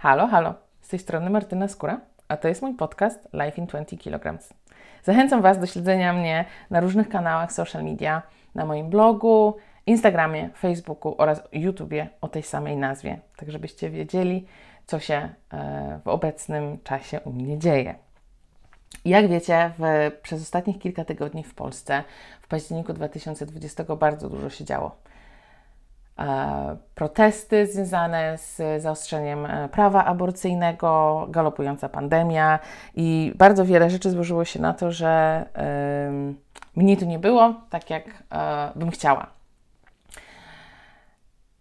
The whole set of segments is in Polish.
Halo, halo, z tej strony Martyna Skóra, a to jest mój podcast Life in 20 kg. Zachęcam Was do śledzenia mnie na różnych kanałach social media, na moim blogu, Instagramie, Facebooku oraz YouTubie o tej samej nazwie, tak żebyście wiedzieli, co się e, w obecnym czasie u mnie dzieje. Jak wiecie, w, przez ostatnich kilka tygodni w Polsce w październiku 2020 bardzo dużo się działo. E, protesty związane z zaostrzeniem e, prawa aborcyjnego, galopująca pandemia i bardzo wiele rzeczy złożyło się na to, że mnie tu nie było tak, jak y, bym chciała.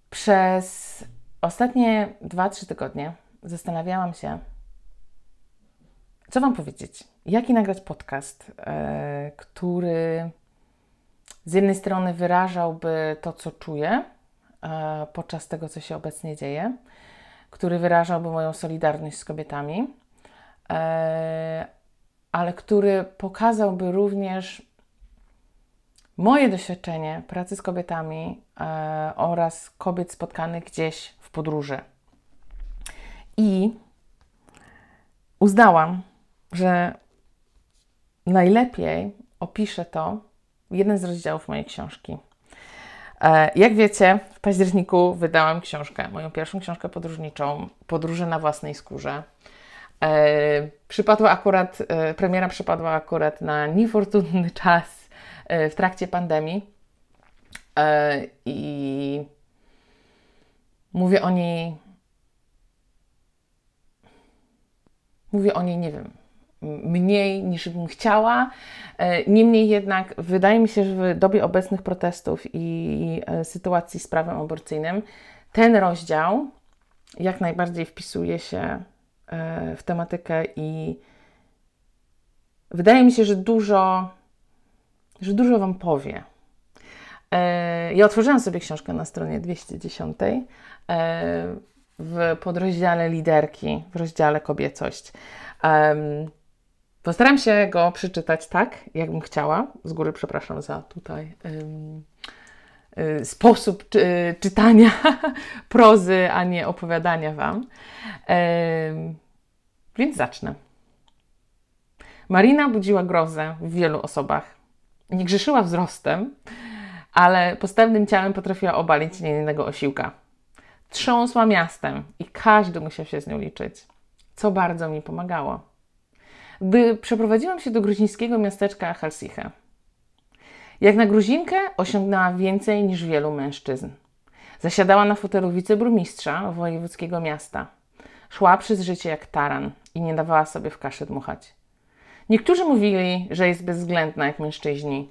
Przez ostatnie 2-3 tygodnie zastanawiałam się, co Wam powiedzieć. Jaki nagrać podcast, który z jednej strony wyrażałby to, co czuję, E, podczas tego, co się obecnie dzieje, który wyrażałby moją solidarność z kobietami, e, ale który pokazałby również moje doświadczenie pracy z kobietami e, oraz kobiet spotkanych gdzieś w podróży. I uznałam, że najlepiej opiszę to jeden z rozdziałów mojej książki. E, jak wiecie, w październiku wydałam książkę, moją pierwszą książkę podróżniczą, Podróże na własnej skórze. E, przypadła akurat, e, premiera przypadła akurat na niefortunny czas w trakcie pandemii. I mówię o niej. Mówię o niej, nie wiem, mniej niż bym chciała. E, niemniej jednak wydaje mi się, że w dobie obecnych protestów i e, sytuacji z prawem aborcyjnym ten rozdział jak najbardziej wpisuje się e, w tematykę i wydaje mi się, że dużo, że dużo Wam powie. Ja otworzyłam sobie książkę na stronie 210 w podrozdziale liderki, w rozdziale kobiecość. Postaram się go przeczytać tak, jakbym chciała. Z góry przepraszam za tutaj y, sposób czy, czytania prozy, a nie opowiadania Wam. więc zacznę. Marina budziła grozę w wielu osobach. Nie grzeszyła wzrostem, ale postawnym ciałem potrafiła obalić niejednego osiłka. Trząsła miastem i każdy musiał się z nią liczyć, co bardzo mi pomagało gdy przeprowadziłam się do gruzińskiego miasteczka Halsiche. Jak na Gruzinkę osiągnęła więcej niż wielu mężczyzn. Zasiadała na fotelu wiceburmistrza wojewódzkiego miasta. Szła przez życie jak taran i nie dawała sobie w kaszę dmuchać. Niektórzy mówili, że jest bezwzględna jak mężczyźni.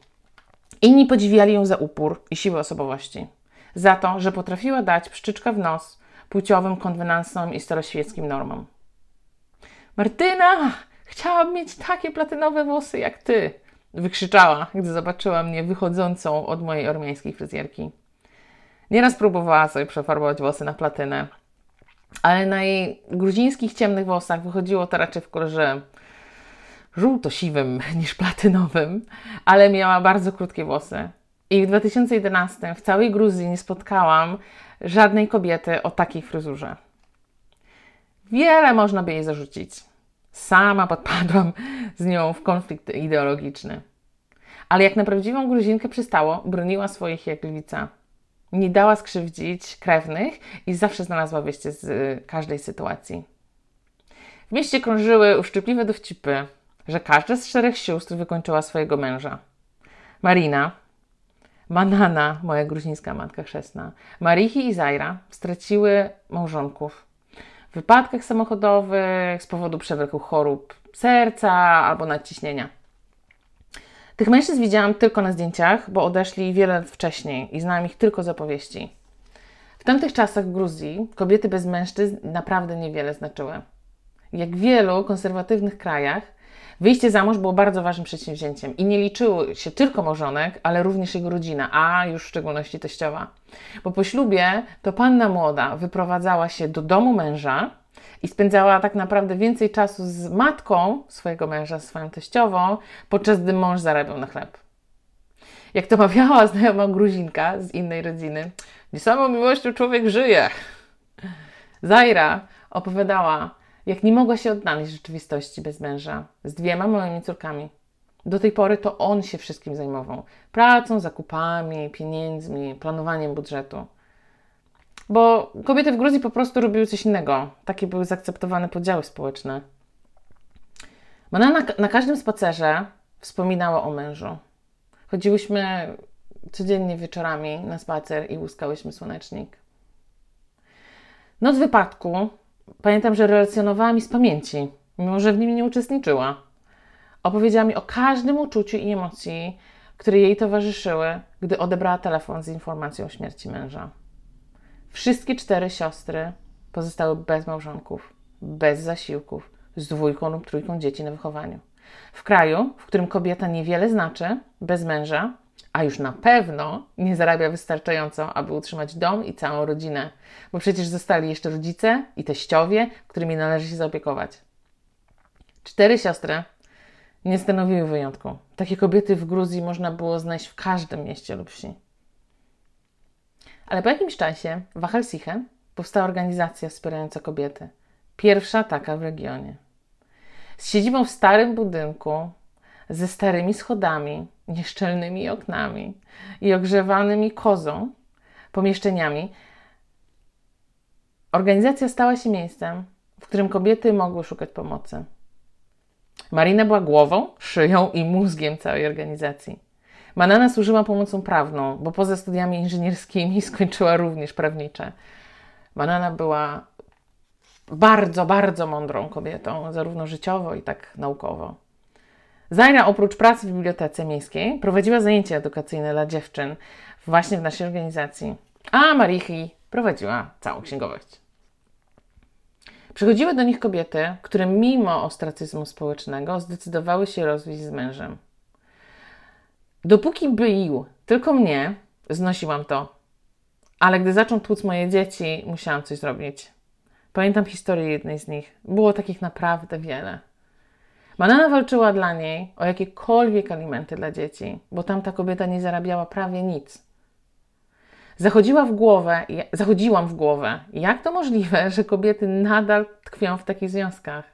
Inni podziwiali ją za upór i siłę osobowości. Za to, że potrafiła dać pszczyczkę w nos płciowym konwenansom i staroświeckim normom. Martyna, Chciałam mieć takie platynowe włosy jak ty, wykrzyczała, gdy zobaczyła mnie wychodzącą od mojej ormiańskiej fryzjerki. Nieraz próbowała sobie przefarbować włosy na platynę, ale na jej gruzińskich ciemnych włosach wychodziło to raczej w kolorze żółto-siwym niż platynowym, ale miała bardzo krótkie włosy. I w 2011 w całej Gruzji nie spotkałam żadnej kobiety o takiej fryzurze. Wiele można by jej zarzucić. Sama podpadłam z nią w konflikt ideologiczny. Ale jak na prawdziwą Gruzinkę przystało, broniła swoich jak lwica. Nie dała skrzywdzić krewnych i zawsze znalazła wyjście z y, każdej sytuacji. W mieście krążyły uszczypliwe dowcipy, że każda z czterech sióstr wykończyła swojego męża. Marina, Manana, moja gruzińska matka chrzestna, Marichi i Zaira straciły małżonków wypadkach samochodowych, z powodu przewlekłych chorób serca albo nadciśnienia. Tych mężczyzn widziałam tylko na zdjęciach, bo odeszli wiele lat wcześniej i znałam ich tylko z opowieści. W tamtych czasach w Gruzji kobiety bez mężczyzn naprawdę niewiele znaczyły. Jak w wielu konserwatywnych krajach, wyjście za mąż było bardzo ważnym przedsięwzięciem i nie liczyło się tylko małżonek, ale również jego rodzina, a już w szczególności teściowa. Bo po ślubie to panna młoda wyprowadzała się do domu męża i spędzała tak naprawdę więcej czasu z matką swojego męża, swoją teściową, podczas gdy mąż zarabiał na chleb. Jak to mawiała znajoma gruzinka z innej rodziny, nie samą miłością człowiek żyje. Zaira Opowiadała, jak nie mogła się odnaleźć w rzeczywistości bez męża, z dwiema małymi córkami. Do tej pory to on się wszystkim zajmował pracą, zakupami, pieniędzmi, planowaniem budżetu. Bo kobiety w Gruzji po prostu robiły coś innego. Takie były zaakceptowane podziały społeczne. Ona na, na każdym spacerze wspominała o mężu. Chodziłyśmy codziennie wieczorami na spacer i łuskałyśmy słonecznik. Noc wypadku pamiętam, że relacjonowała mi z pamięci, mimo że w nim nie uczestniczyła. Opowiedziała mi o każdym uczuciu i emocji, które jej towarzyszyły, gdy odebrała telefon z informacją o śmierci męża. Wszystkie cztery siostry pozostały bez małżonków, bez zasiłków, z dwójką lub trójką dzieci na wychowaniu. W kraju, w którym kobieta niewiele znaczy, bez męża, a już na pewno nie zarabia wystarczająco, aby utrzymać dom i całą rodzinę, bo przecież zostali jeszcze rodzice i teściowie, którymi należy się zaopiekować. Cztery siostry nie stanowiły wyjątku. Takie kobiety w Gruzji można było znaleźć w każdym mieście lub wsi. Ale po jakimś czasie w Achelsichem powstała organizacja wspierająca kobiety. Pierwsza taka w regionie. Z siedzibą w starym budynku, ze starymi schodami, nieszczelnymi oknami i ogrzewanymi kozą, pomieszczeniami, organizacja stała się miejscem, w którym kobiety mogły szukać pomocy. Marina była głową, szyją i mózgiem całej organizacji. Manana służyła pomocą prawną, bo poza studiami inżynierskimi skończyła również prawnicze. Manana była bardzo, bardzo mądrą kobietą, zarówno życiowo i tak naukowo. Zaira oprócz pracy w bibliotece miejskiej prowadziła zajęcia edukacyjne dla dziewczyn właśnie w naszej organizacji, a Marichi prowadziła całą księgowość. Przychodziły do nich kobiety, które mimo ostracyzmu społecznego zdecydowały się rozwieść z mężem. Dopóki był tylko mnie, znosiłam to. Ale gdy zaczął tłuc moje dzieci, musiałam coś zrobić. Pamiętam historię jednej z nich. Było takich naprawdę wiele. Manana walczyła dla niej o jakiekolwiek alimenty dla dzieci, bo tamta kobieta nie zarabiała prawie nic. Zachodziła w głowę, zachodziłam w głowę, jak to możliwe, że kobiety nadal tkwią w takich związkach?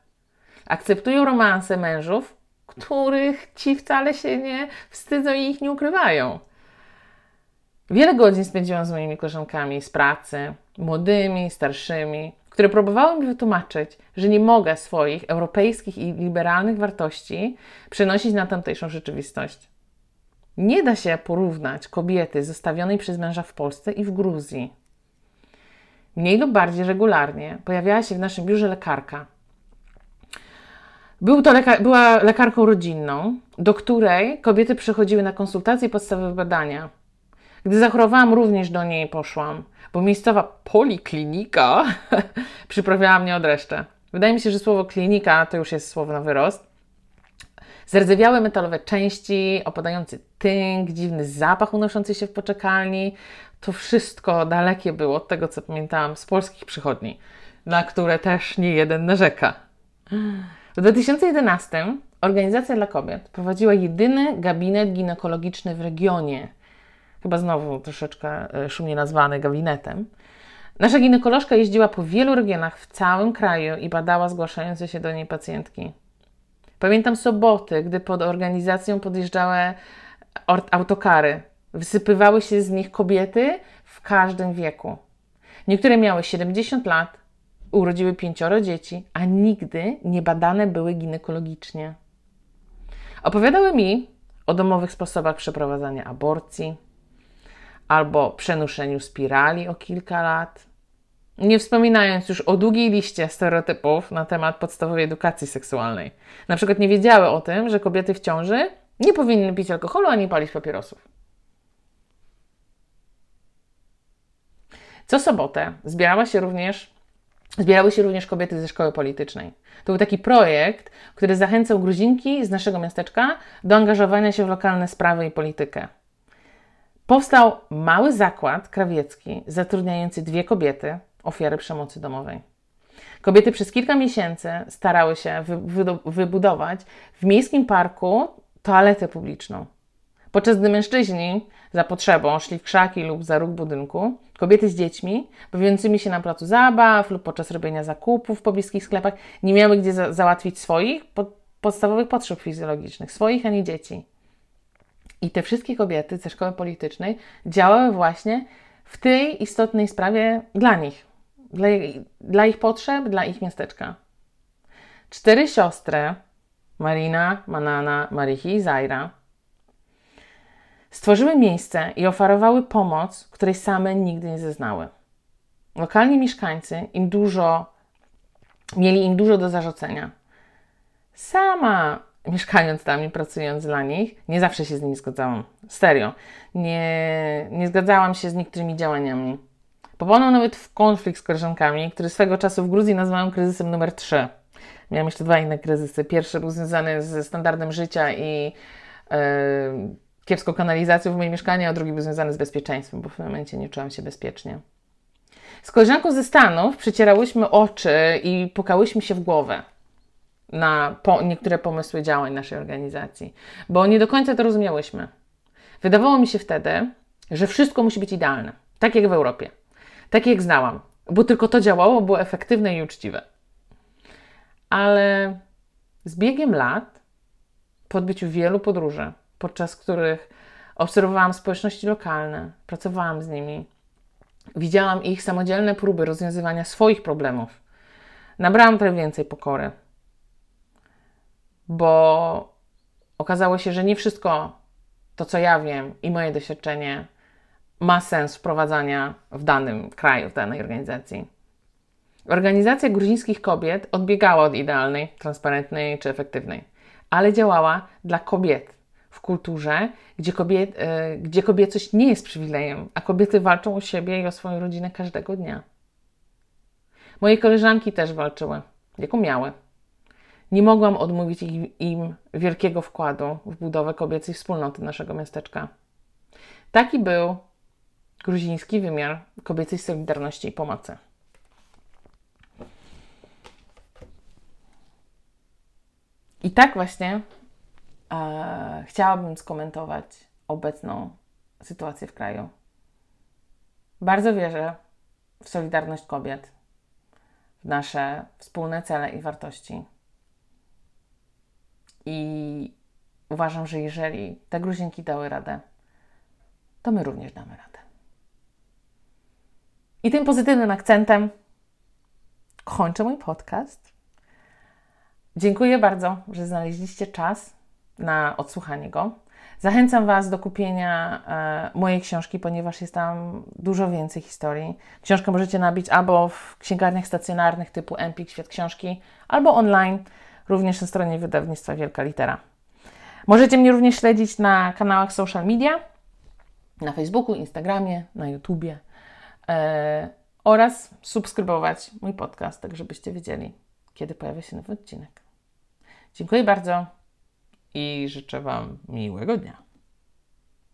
Akceptują romanse mężów, których ci wcale się nie wstydzą i ich nie ukrywają. Wiele godzin spędziłam z moimi koleżankami z pracy, młodymi, starszymi, które próbowały mi wytłumaczyć, że nie mogę swoich europejskich i liberalnych wartości przenosić na tamtejszą rzeczywistość. Nie da się porównać kobiety zostawionej przez męża w Polsce i w Gruzji. Mniej lub bardziej regularnie pojawiała się w naszym biurze lekarka. Był to leka była lekarką rodzinną, do której kobiety przychodziły na konsultacje i podstawowe badania. Gdy zachorowałam, również do niej poszłam, bo miejscowa poliklinika przyprawiała mnie od reszty. Wydaje mi się, że słowo klinika to już jest słowo na wyrost. Zardzewiałe metalowe części, opadający tynk, dziwny zapach unoszący się w poczekalni. To wszystko dalekie było od tego, co pamiętałam z polskich przychodni, na które też nie jeden narzeka. W 2011 Organizacja dla Kobiet prowadziła jedyny gabinet ginekologiczny w regionie. Chyba znowu troszeczkę e, szumnie nazwany gabinetem. Nasza ginekolożka jeździła po wielu regionach w całym kraju i badała zgłaszające się do niej pacjentki. Pamiętam soboty, gdy pod organizacją podjeżdżały autokary. Wysypywały się z nich kobiety w każdym wieku. Niektóre miały 70 lat, urodziły pięcioro dzieci, a nigdy nie badane były ginekologicznie. Opowiadały mi o domowych sposobach przeprowadzania aborcji albo przenoszeniu spirali o kilka lat, nie wspominając już o długiej liście stereotypów na temat podstawowej edukacji seksualnej. Na przykład nie wiedziały o tym, że kobiety w ciąży nie powinny pić alkoholu ani palić papierosów. Co sobotę zbierała się również, zbierały się również kobiety ze szkoły politycznej. To był taki projekt, który zachęcał gruzinki z naszego miasteczka do angażowania się w lokalne sprawy i politykę. Powstał mały zakład krawiecki zatrudniający dwie kobiety, ofiary przemocy domowej. Kobiety przez kilka miesięcy starały się wy wybudować w miejskim parku toaletę publiczną. Podczas gdy mężczyźni za potrzebą szli w krzaki lub za róg budynku, kobiety z dziećmi, bawiącymi się na placu zabaw lub podczas robienia zakupów w pobliskich sklepach, nie miały gdzie za załatwić swoich pod podstawowych potrzeb fizjologicznych, swoich ani dzieci. I te wszystkie kobiety ze szkoły politycznej działały właśnie w tej istotnej sprawie dla nich, dla, dla ich potrzeb, dla ich miasteczka. Cztery siostry, Marina, Manana, Marichi i Zaira, stworzyły miejsce i oferowały pomoc, której same nigdy nie zeznały. Lokalni mieszkańcy im dużo, mieli im dużo do zarzucenia. Sama mieszkając tam i pracując dla nich, nie zawsze się z nimi zgadzałam. Serio. Nie, nie zgadzałam się z niektórymi działaniami. Popadłam nawet w konflikt z koleżankami, który swego czasu w Gruzji nazwałam kryzysem numer 3. Miałam jeszcze dwa inne kryzysy. Pierwszy był związany ze standardem życia i yy, kiepską kanalizacją w moim mieszkaniu, a drugi był związany z bezpieczeństwem, bo w tym momencie nie czułam się bezpiecznie. Z koleżanką ze Stanów przecierałyśmy oczy i pukałyśmy się w głowę na po, niektóre pomysły działań naszej organizacji, bo nie do końca to rozumiałyśmy. Wydawało mi się wtedy, że wszystko musi być idealne, tak jak w Europie, tak jak znałam, bo tylko to działało, było efektywne i uczciwe. Ale z biegiem lat, po odbyciu wielu podróży, podczas których obserwowałam społeczności lokalne, pracowałam z nimi, widziałam ich samodzielne próby rozwiązywania swoich problemów, nabrałam trochę więcej pokory bo okazało się, że nie wszystko to, co ja wiem i moje doświadczenie ma sens wprowadzania w danym kraju, w danej organizacji. Organizacja gruzińskich kobiet odbiegała od idealnej, transparentnej czy efektywnej, ale działała dla kobiet w kulturze, gdzie, kobiet, yy, gdzie kobiecość nie jest przywilejem, a kobiety walczą o siebie i o swoją rodzinę każdego dnia. Moje koleżanki też walczyły, jak umiały. Nie mogłam odmówić im wielkiego wkładu w budowę kobiecej wspólnoty naszego miasteczka. Taki był gruziński wymiar kobiecej solidarności i pomocy. I tak właśnie e, chciałabym skomentować obecną sytuację w kraju. Bardzo wierzę w solidarność kobiet, w nasze wspólne cele i wartości. I uważam, że jeżeli te gruzinki dały radę, to my również damy radę. I tym pozytywnym akcentem kończę mój podcast. Dziękuję bardzo, że znaleźliście czas na odsłuchanie go. Zachęcam Was do kupienia e, mojej książki, ponieważ jest tam dużo więcej historii. Książkę możecie nabić albo w księgarniach stacjonarnych typu Empik, Świat Książki, albo online również na stronie wydawnictwa Wielka Litera. Możecie mnie również śledzić na kanałach social media, na Facebooku, Instagramie, na YouTubie e, oraz subskrybować mój podcast, tak żebyście wiedzieli, kiedy pojawia się nowy odcinek. Dziękuję bardzo i życzę Wam miłego dnia.